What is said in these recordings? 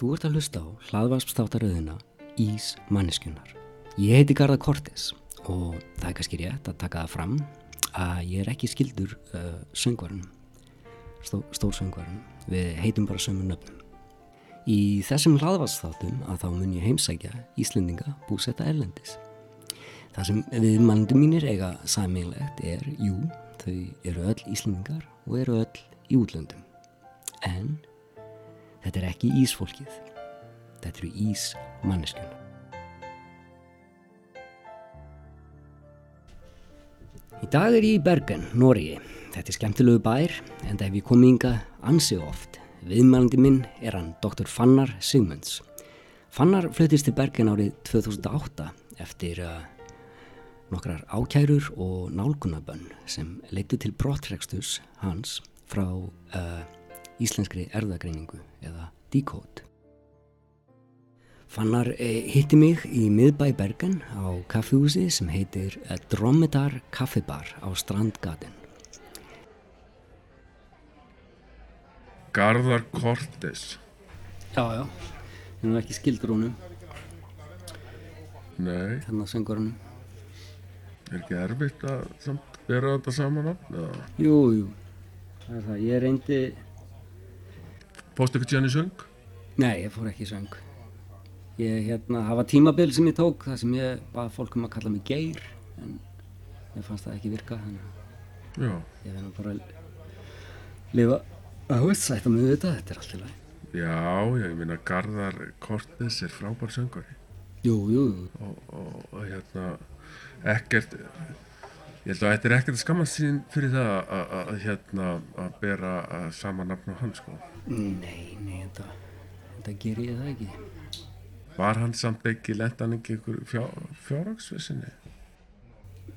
Þú ert að hlusta á hlaðvarpstáttaröðina Ís manneskjunar. Ég heiti Garða Kortes og það er kannski rétt að taka það fram að ég er ekki skildur uh, söngvarunum, stó, stórsöngvarunum. Við heitum bara sömu nöfnum. Í þessum hlaðvarpstáttum að þá mun ég heimsækja Íslendinga búsetta erlendis. Það sem við mannum mínir eiga sammeilegt er, jú, þau eru öll Íslendingar og eru öll í útlöndum. En þetta er ekki Ísfólkið, þetta eru Ísmanneskjuna. Í dag er ég í Bergen, Nóriði. Þetta er skemmtilegu bær, en það hef ég komið ynga ansi oft. Viðmælandi minn er hann Dr. Fannar Sigmunds. Fannar flutist til Bergen árið 2008 eftir uh, nokkrar ákærur og nálgunabönn sem leittu til brottrekstus hans frá uh, íslenskri erðagreiningu eða Decode. Fannar eh, hitti mig í miðbæ Bergen á kaffihúsi sem heitir eh, Dromedar Kaffibar á Strandgaten. Garðar Kortes Já, já, er nú ekki skildur honum, Nei, þennan söngurinn. er ekki erfitt að bera þetta saman á? Jú, jú, það er það. Ég reyndi, Fórstu ekki tjáni söng? nei, ég fór ekki söng. Ég, hérna, það var tímabil sem ég tók, það sem ég bað fólk um að kalla mig geir, en ég fannst það ekki virka, þannig að ég nú bara að lifa að hutsætta mig við þetta, þetta er allt í lagi. já, ég meina Garðar Kortes er frábær söngari Jú, jú, jú. og, og, og hérna ekkert ég held að þetta er ekkert að skammast sín fyrir það að, að, að hérna að bera að sama nafn á hann sko Nei, nei, þetta, þetta ger ég það ekki. Var hann samt ekki, lent hann ekki ykkur fjá, fjárhagsvissinni?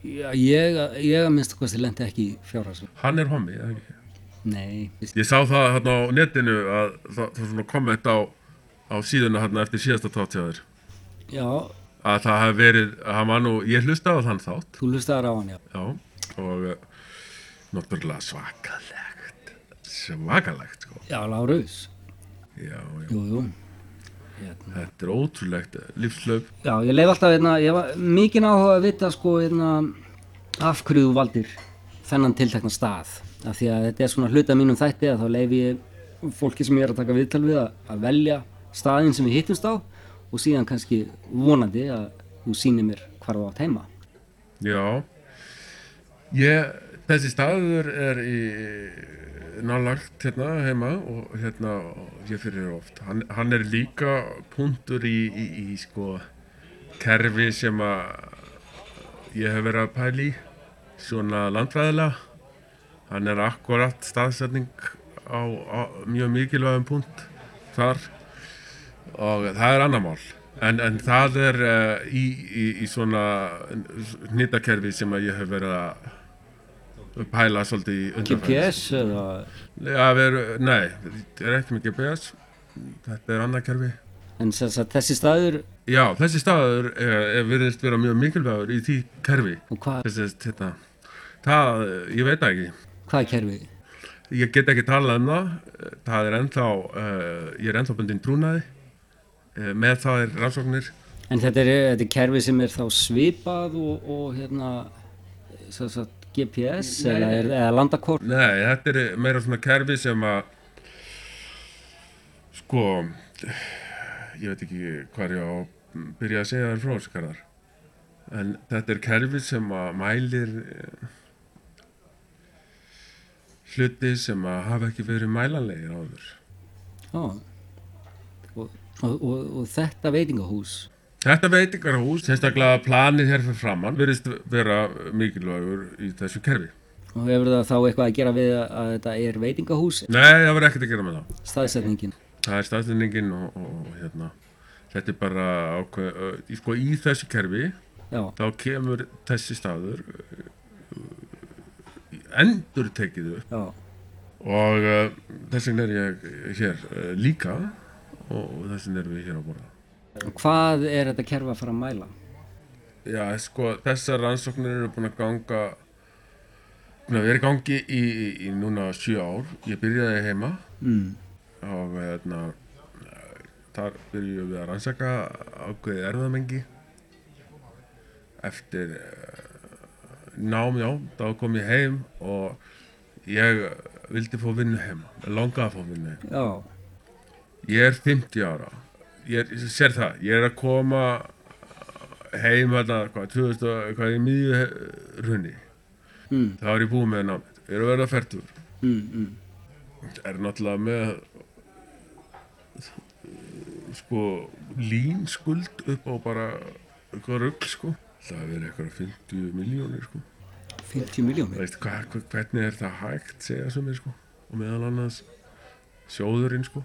Já, ég, ég að minnst hvað þið lendi ekki fjárhásum. Hann er hommi, eða ekki? Nei, Ég sá það hérna á netinu að það, það svona komment á, á síðuna hérna eftir síðasta táttjáður já, að það hef verið, hann var nú, ég hlustaði á þann þátt þú lustaðar á hann, já. já, og uh, náttúrulega svakalegt svakalegt sko Já, Lárus. já, já, Jú, jú. Hérna. þetta er ótrúlegt lífslöf Já, ég leif alltaf, hérna, ég var mikið áhuga að vita, sko, hérna, af hverju þú valdir þennan tiltekna stað. Af því að þetta er svona hluta mínum þætti að þá leif ég fólki sem ég er að taka viðtal við að, að velja staðinn sem við hittumst á og síðan kannski vonandi að þú sýnir mér hvar þú átt heima. já. Ég, þessi staður er í nálagt hérna heima og hérna ég fyrir oft. Hann, hann er líka punktur í, í, í sko kerfi sem að ég hef verið að pæli svona landfræðilega. Hann er akkurat staðsetning á, á mjög mikilvægum punkt þar og það er annar mál. En, en það er uh, í, í, í svona nýttakerfi sem að ég hef verið að pæla svolítið í undanfæri GPS eða... Við erum, nei, þetta er ekki með GPS þetta er annað kerfi. En þessi staður, Já, þessi staður er, er virðist vera mjög mikilvægur í því kerfi. Og hvað, þetta, það, ég veit ekki. Hvað er kerfið? ég get ekki talað um það. Það er ennþá uh, ég er ennþá bundin trúnaði með það er rannsóknir. En þetta er, þetta er kerfi sem er þá svipað og, og hérna, sem sagt, GPS eða, er, eða landakort? Nei, þetta er meira svona kerfi sem að sko ég veit ekki hvað ég á að byrja að segja þér frá þessu karðar en þetta er kerfi sem að mælir eh, hluti sem að hafa ekki verið mælanlegir áður. Já, og, og, og, og þetta veitingahús, Þetta veitingarhús, sérstaklega planið hér fyrir framann, verðist vera mikilvægur í þessu kerfi. og hefur það þá eitthvað að gera við að þetta er veitingahús, Nei, það var ekkert að gera með það. staðsetningin? Það er staðsendingin og, og hérna, þetta er bara ákveð, í- sko í þessu kerfi, Já, þá kemur þessi staður endur tekið upp já, og uh, þess vegna er ég hér uh, líka og þess vegna erum við hér á borða. og hvað er þetta kerfi að fara að mæla? Já, sko, þessar rannsóknir eru búin að ganga búin að vera í gangi í, í, í núna sjö ár. Ég byrjaði heima Mm. og hérna þar byrjuðum við að rannsaka ákveðið erðamengi eftir uh, nám, já, þá kom ég heim og ég vildi fá vinnu heima, langaði að fá vinnu heima Já, ég er 50 ára. Ég er, sér það, ég er að koma heim hérna, hvað, 2000, og- hvað í miðju runni mm, þá er ég búið með námið, ég er að verða færtur mm, mm. er náttúrulega með sko línskuld upp á bara eitthvað rugg sko. Það er verið eitthvað 50 miljónir sko. 50 miljónir. hvernig er það hægt segja sem er sko og meðal annars sjóðurinn sko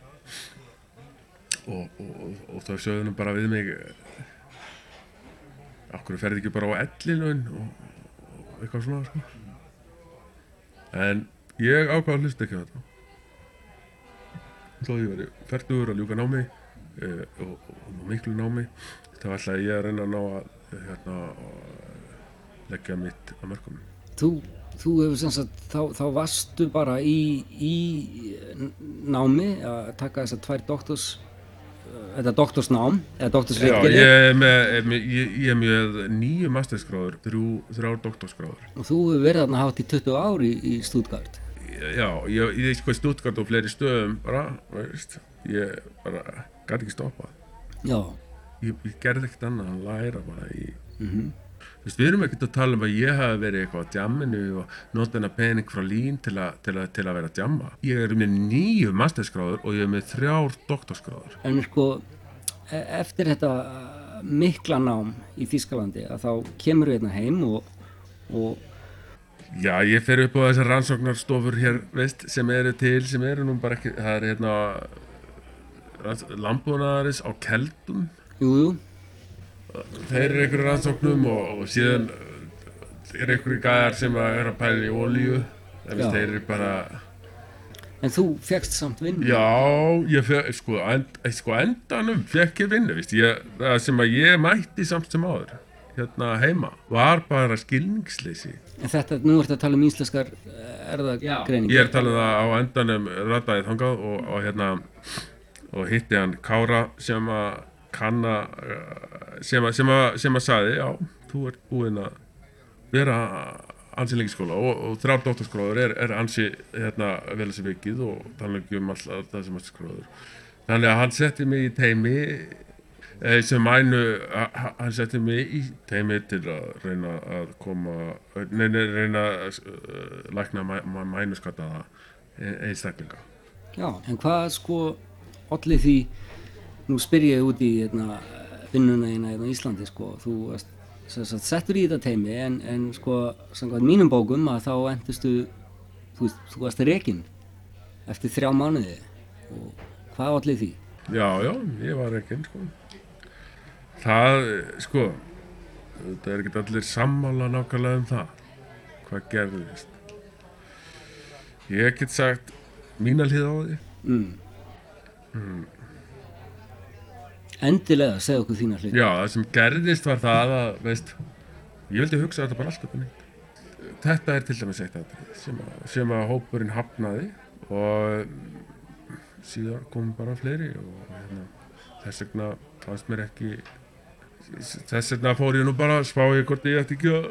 og, og, og, þá sögðu nú bara við mig okkur ferði ekki bara á ellilun og, og eitthvað svona sko? En ég ákvað að hlusta ekki á þetta. Þó ég veri færtugur að ljúka námi e, og, miklu námi þá ætlaði ég að reyna að ná að hérna, að leggja mitt að mörgum Þú, þú hefur sem sagt, þá, þá varstu bara í, í námi að taka þessar tvær doktors, þetta doktorsnám, eða Já, doktorsritgerði ég er með, er með, ég, ég er með nýju masterskráður, þrjár doktorskráður. og þú hefur verið þarna hátt í 20 ár í, í Stuttgart. Já, ég, ég sko í Stuttgart og fleiri stöðum bara, veist, ég bara gæti ekki stoppað. Já, Ég, ég gerði ekkert annað en læra bara í, mhm, þú veist, við erum ekkert að tala um að ég hafi verið eitthvað á djamminu og nota hennar pening frá lín til, a, til, a, til að vera að djamma. Ég er með nýju masterskráður og ég er með þrjár doktorskráður. en sko, e- eftir þetta mikla nám í Þýskalandi að þá kemur við hérna heim og, og Já, ég fer upp á þessar rannsóknarstofur hér, veist, sem eru til, sem eru nú bara ekki, það er hérna landbúnaðaris á keldum, jú, jú, þeir eru einhverju rannsóknum og, og síðan er einhverju gæðar sem að er að pæla í Já. veist, þeir eru bara, en þú fegst samt vinnu. já, ég fekk, sko, end, sko endanum fekk ég vinnu, veist, ég, það sem að ég mætti samt sem áður, hérna heima, var bara skilningsleysi. En þetta, nú ertu að tala um íslenskar erðagreiningar. Ég er talað það á endanum rataði þangað og, og hérna og hitti hann Kára sem að kanna sem að, sem að, sem að saði já, þú ert búinn að vera ansi lengi í skóla og, og þrjár dóttarskráður er, er ansi hérna, vel þessi vikið og ekki um alltaf að skráður þannig að hann setti mig í teimi eh, sem mænu hann setti mig í teimi til að reyna að koma nei, nei, reyna að uh, lækna mæ, mæ, mænuskataða einstaklinga. Já, en hvað sko allir því, nú spyr ég út í hérna, vinnuna þína hérna á Íslandi sko, þú sagt, settur í þetta teimi en, en sko, samkvæmt mínum bókum að þá endustu, þú þú varst rekin eftir þrjá mánuði og hvað allir því? Já, já, ég var ekki sko. Það, sko það er ekki allir sammála nákvæmlega um það hvað gerðist ég get sagt mína hlið á því Mm. Endilega, segja okkur þína hlut. Já, það sem gerðist var það að, veist, ég vildi hugsa þetta bara allt upp en Þetta er til dæmis eitt aðrið sem, að- sem að hópurinn hafnaði og síðan komum bara fleiri og hérna, þess vegna fannst mér ekki þess vegna fór ég nú bara að spá ég hvort ég ætti ekki að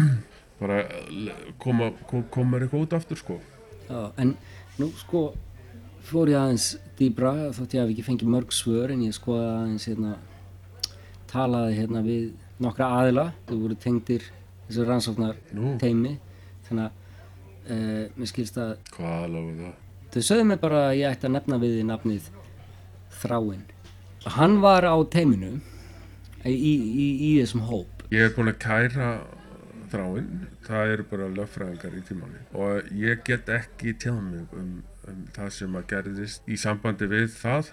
bara koma, kom, koma mér eitthvað út aftur sko Já, en nú sko fór ég aðeins dýbra þótt ég hef ekki fengið mörg svör en ég skoði aðeins hérna talaði hérna við nokkra aðila. Þau voru tengdir þessu rannsóknar Nú. teimi þannig að uh, mér skilst að Hvað lofu það? þau sögðu mér bara að ég ætti að nefna við því nafnið Þráinn. Hann var á teiminu í, í, í, í þessum hóp. Ég hef búin að kæra þráinn, það eru bara lögfræðingar í tímanni og ég get ekki tjáð mig um, um það sem að gerðist í sambandi við það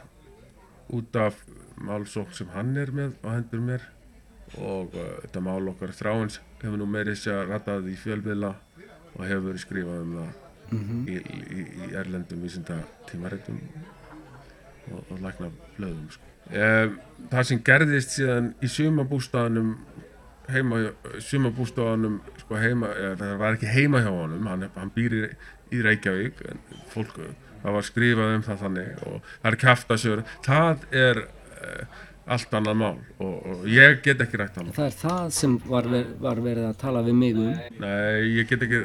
út af málsók sem hann er með á hendur mér og uh, þetta mál okkar þráins hefur nú meiri sér að ratað í fjölmiðla og hefur verið skrifað um það í, í, í erlendum vísinda tímaritum og, og lækna blöðum sko. um, það sem gerðist síðan í sumabústaðanum heima, sumabústaðanum sko heima, það var ekki heima hjá honum hann, hann býr í, í Reykjavík en fólk það var skrifað um það þannig og það er kæftasjör það er uh, allt annað mál og, og ég get ekki rætt hann Það er það sem var, ver, var verið að tala við mig um. Nei, ég get ekki,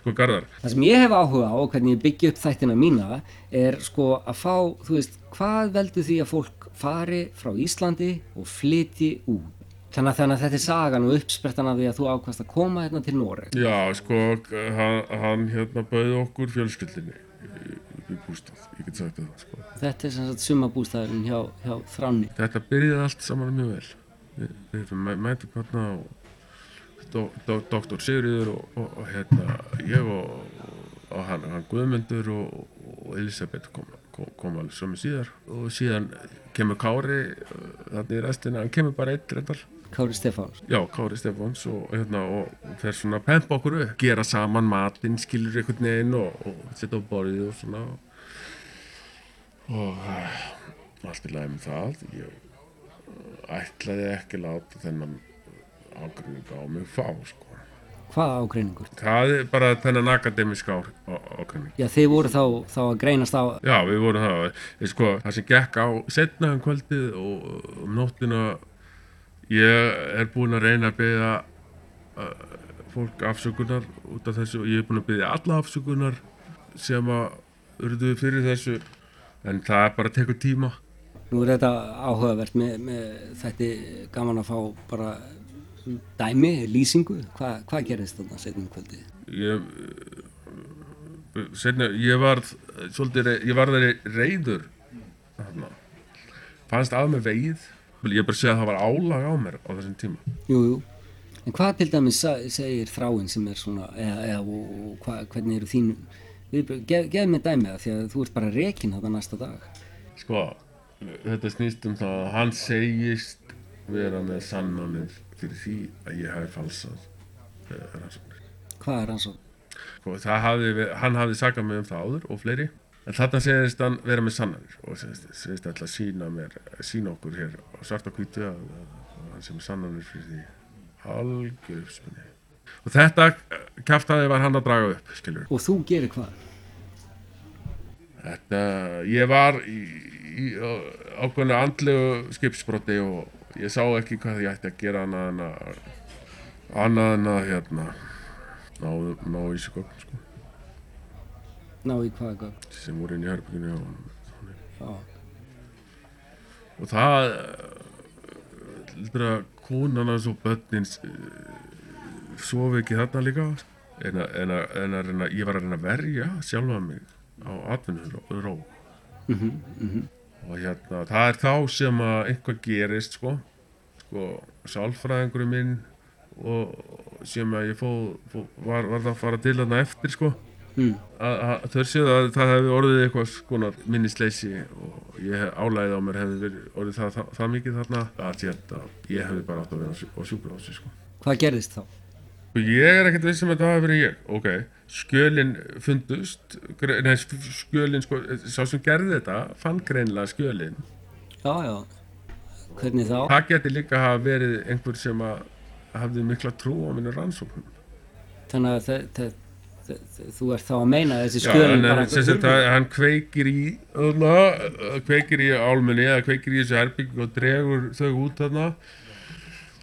sko Garðar. Það sem ég hef áhuga á og hvernig ég byggja upp þættina mína er sko að fá, þú veist, hvað veldur því að fólk fari frá Íslandi og flyti út? Þannig að, þannig þetta er sagan og uppsprettan af því að þú ákvæmst að koma hérna til Noreg. já, sko, hann, hann hérna bauði okkur fjölskyldinni í, bústað, ég get sagt það sko. Þetta er sem sagt sumabústæðurinn hjá, hjá Þráni. þetta byrjaði allt saman mjög vel við, við mæ, mætum hérna og do, do, doktor Sigriður og, og, og hérna ég og, og hann, hann Guðmundur og, og Elisabeth kom, kom, alveg sömu síðar og síðan kemur Kári uh, þarna í restina, hann kemur bara eitt reyndar Kári Stefáns. já, Kári Stefáns og hérna og fer svona pempa okkur upp gera saman matinn, skilur einhvern veginn og, og setja á borðið og svona og uh, allt í lagi með það ég uh, ætlaði ekki láta þennan ágrinning á mig fá sko. Hvaða ágreiningur? það er bara þennan akademiska á- á- ágrinning Já, þið voru þá, þá að greinast á, Já, við vorum það, við, sko, það sem gekk á setna um kvöldið og um nóttina ég er búinn að reyna að byggja uh, fólk afsökunar út af þessu. Og ég er búinn að byggja alla afsökunar sem að urðu fyrir þessu en það bara tekur tíma. Nú er þetta áhugavert með, með þetta gaman að fá bara dæmi, lýsingu, Hva, hvað gerðist þarna setnum kvöldi? ég setna, ég varð svolítið, ég varð reyður þarna. Fannst af með veið ég bara segja að það var álag á mér á þessum tíma. Jú, jú, en hvað til dæmis segir þráin sem er svona, eða, eða og, og hva, hvernig eru þín, gef, gef mér dæmi það því að þú ert bara rekin þetta næsta dag. Sko, þetta snýst um það að hann segist vera með sannanir fyrir því að ég hafi falsað uh, rannsóknir. Hvað er og, Sko, það hafði, ve- hann hafði sagað mig um það áður og fleiri, en þarna segist hann vera með sannanir og segist, alltaf sína mér, sína okkur hér á svarta hvítu að, að hann sem er sannanir fyrir því algjör uppspunni. Og þetta kæftaði var hann að draga upp, skilur. og þú gerir hvað? Þetta, ég var í, í á- ákveðnu andlegu skipsbroti og ég sá ekki hvað ég ætti að gera annað en að annað en að hérna ná, ná í sig gögn sko, Ná í hvað gögn? sem voru inn í herbygginu og, Já, og það heldur að konan hans og börnin sofi ekki þarna líka. En að, en að, en að reyna, ég var að reyna að verja sjálfa mig á atvinnur ró og hérna það er þá sem að eitthvað gerist sko, sko sálfræðingurinn minn og sem að ég fó, fó var, var það að fara til þarna eftir sko mm. þau séu að það hefði orðið eitthvað skonar minnisleysi og ég hef álæðið á mér hefði verið orðið það, það, það mikið þarna að ég, hefði bara átt að vera á, sjú- á sjúkrahúsi sko. Hvað gerðist þá? Ég er ekkert vissum að það hafi verið ég. Ok, skjölin fundust, nei, skjölin, sko, sá sem gerði þetta fann greinilega skjölin. Já, já, hvernig þá? Það geti líka hafa verið einhver sem að hafði mikla trú á minni rannsóknum. Þannig að þe- þe- þe- þe- þú ert þá að meina þessi að hann kveikir í þarna, kveikir í álmunni eða kveikir í þessu herbygg og dregur þau út þarna.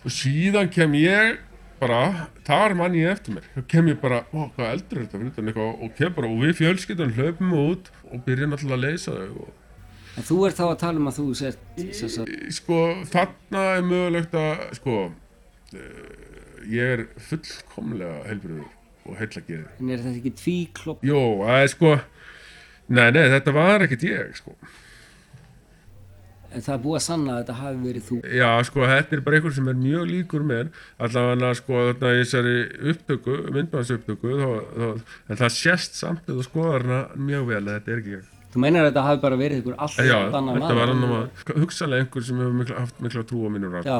Og síðan kem ég bara, þar mann ég eftir mér. Þá kem ég bara, ó, hvað eldur er þetta og kem bara, og við fjölskyldan hlaupum út og byrja náttúrulega að leysa þau og En þú ert þá að tala um að þú sért sko, þarna er mögulegt að sko eh, ég er fullkomlega heilbriður og heillagerið en er þetta ekki tvíklopp? Jó, það er sko Nei, nei, þetta var ekkert ég sko. En það er búið að sanna að þetta hafi verið þú. Já, sko, þetta er bara einhver sem er mjög líkur mér allavega, sko, þarna í þessari upptöku, myndbæðsupptöku en það sést samt eða skoðar hana mjög vel að þetta er ekki ég Þú meinar að þetta hafi bara verið ykkur allt Já, annar þetta var annar maður Hugsalega einhver sem hefur haft mikla trú á mínum rann Já,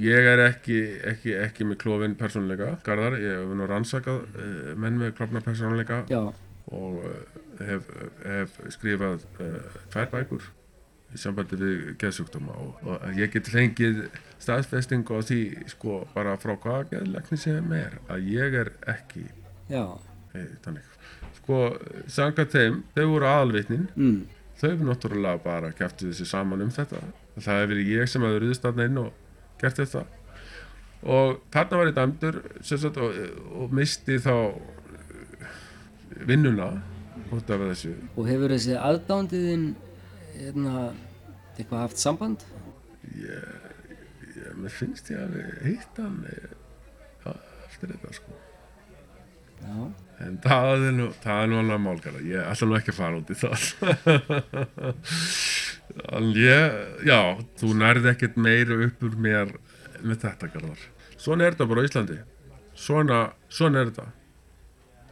Ég er ekki, ekki, ekki með klófin persónuleika, Garðar, ég hef nú rannsakað uh, menn með klofna persónuleika já, og uh, hef, hef skrifað uh, tvær bækur í sambandi við geðsjúkdóma og, og ég get fengið staðfesting á því sko bara frá hvaða geðlegni sem er að ég er ekki þannig. Sko, sanga þeim, þau voru aðalvitnin. Mm. þau náttúrulega bara kæftu þessi saman um þetta. Það hefur verið ég sem hefur þarna inn og gert þetta. Og þarna var ég dæmdur sagt, og, og misti þá vinnuna út af þessu Og hefur þessi aðdándiðin hérna, eitthvað haft samband? ég, ég, mér finnst ég að eh, ja, eftir þetta sko. Já. en það er nú, það er nú alveg málgara ég ætla nú ekki að fara út í það ég já, þú nærði ekkert meira upp úr mér með þetta garðar. Svona er þetta bara á Íslandi. Svona, svona er þetta.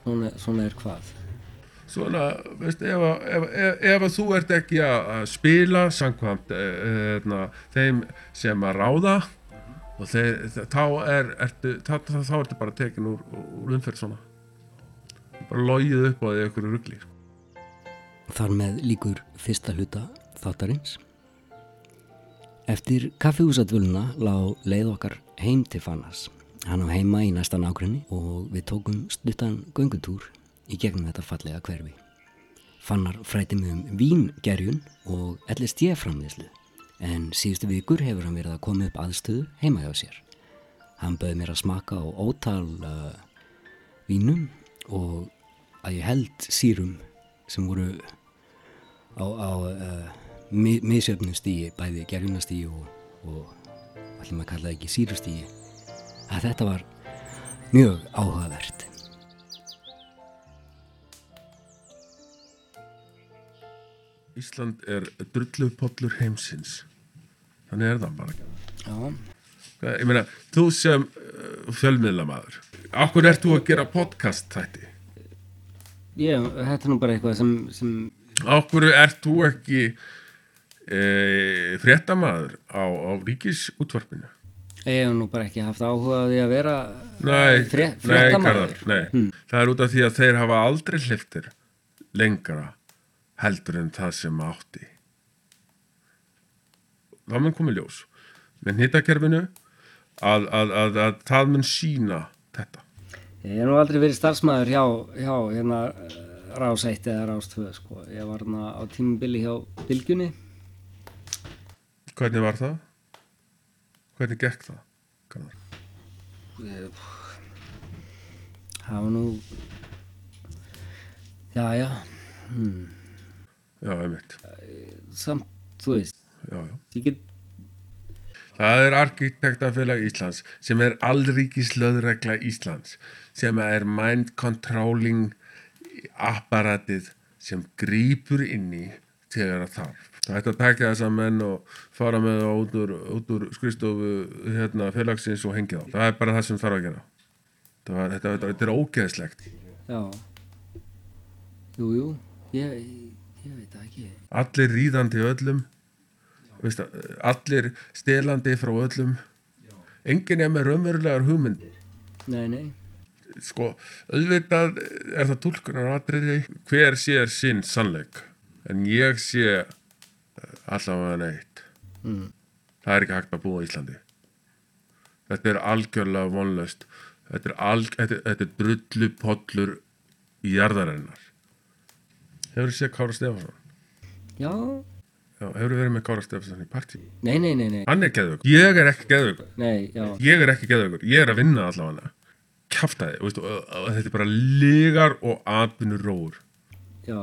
Svona, svona er hvað? svona, veist, ef, ef, ef, ef þú ert ekki að spila samkvæmt e, e, þeim sem að ráða og þeir, þá er ertu, þá, þá, þá ertu bara tekin úr, úr umferð svona. Bara logið upp á því einhverju rugli. Þar með líkur fyrsta hluta þáttarins. Eftir kaffihúsadvöluna lá leið okkar heim til Fannas. Hann á heima í næsta nákrenni og við tókum stuttan göngutúr í gegnum þetta fallega hverfi. Fannar fræti mig um víngerjun og ellist ég framleyslu en síðustu vikur hefur hann verið að koma upp aðstöðu heima hjá sér. Hann bauði mér að smaka á ótal uh, vínum og að ég held sírum sem voru á, á uh, mi misjöfnum stíi, bæði gerjunastíi og, og allir maður kallaði ekki sírustíi að þetta var mjög áhugavert. Ísland er drullupollur heimsins. Þannig er það bara. Já, Hvað- ég meina, þú sem uh, fjölmiðlamaður okkur ert þú að gera podcast þætti? Ég, þetta er nú bara eitthvað sem, sem okkur ert þú ekki e, fréttamaður á, á ríkisútvarpinu ég hef nú bara ekki haft áhuga á því að vera Nei, fré, nei, fréttamaður Garðar, nei. það er út af því að þeir hafa aldrei hliftir lengra heldur en það sem átti það mun komið ljós með hittakerfinu að, að, að, að það mun sína þetta Ég hef nú aldrei verið starfsmæður hjá, hjá hérna, rás 1 eða rás 2 sko. Ég var hérna á tímubili hjá Bilgjunni. Hvernig var það? hvernig gekk það? Garðar? Það var nú... Já, já. Hmm. já, einmitt Samt, þú veist, já, já. ég get... Það er arkitektafélag Íslands sem er allríkislöðregla Íslands sem er mind controlling apparatið sem grýpur inn í þegar það þarf. Það ætti að taka þessa menn og fara með það út úr, úr skristofu hérna, félagsins og hengið á. Það er bara það sem þarf að gera. Það þetta, þetta, þetta er ógeðslegt. Já. Jú, jú. Ég, ég veit það ekki. Allir ríðandi öllum, veist, allir stelandi frá öllum. Engin er með raunverulegar hugmyndir. Nei, nei. sko, auðvitað er það tólkunar atriði hver sér sinn sannleik en ég sé eh, allavega neitt. Mm. það er ekki hægt að búa í Íslandi. Þetta er algjörlega vonlöst þetta er, alg, þetta, þetta er drullu pollur í jarðarinnar. Hefur þið séð Kára Stefansson Já. Já, hefur þið verið með Kára Stefansson í partí? Nei, nei, nei, nei. hann er geðvöggur, ég er ekki geðvöggur Nei, já. ég er ekki geðveikur, ég er að vinna allavega. Kjaftaði, veistu, og, og þetta er bara ligar og atvinnur róur. Já.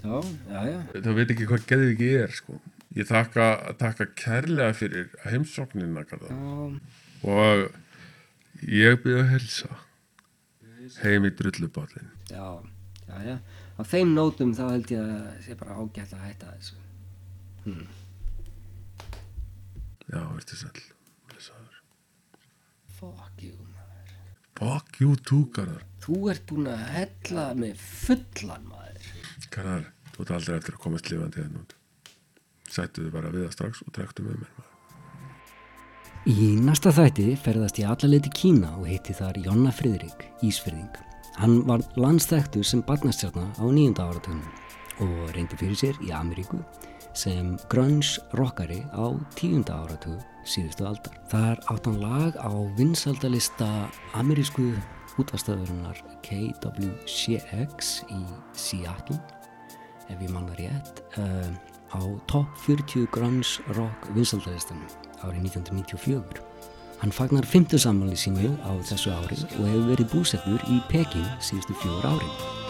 Já, já, já. það veit ekki hvað geðviki er sko. ég þakka, þakka kærlega fyrir heimsóknina og ég byrja að helsa heim í drulluballin já, já, já. Á þeim nótum þá held ég að sé bara ágætt að hætta þessu. já, verður sæl. Fuck you, maður. fuck you too Garðar Þú ert búin að hella með fullan, maður. Garðar, þú ert aldrei eftir að komast lifandi hérna út sættu þið bara við það strax og drektu með mér maður. Í næsta þætti ferðast ég allarleiti Kína og hitti þar Jonna Friðrik, Ísfyrðing. Hann var landstæktur sem barnastjarna á nýjunda áratögnum og reyndi fyrir sér í Ameríku sem grunge rockari á tíunda áratug síðustu aldar. Þar átt hann lag á vinsaldalista amerísku útvarstöðurinnar KWCX í Seattle ef ég manna rétt uh, á top 40 grunge rock vinsaldalistanum árið 1994 Hann fagnar 50 sammali sínu á þessu ári og hefur verið búsettur í Peking síðustu fjór árin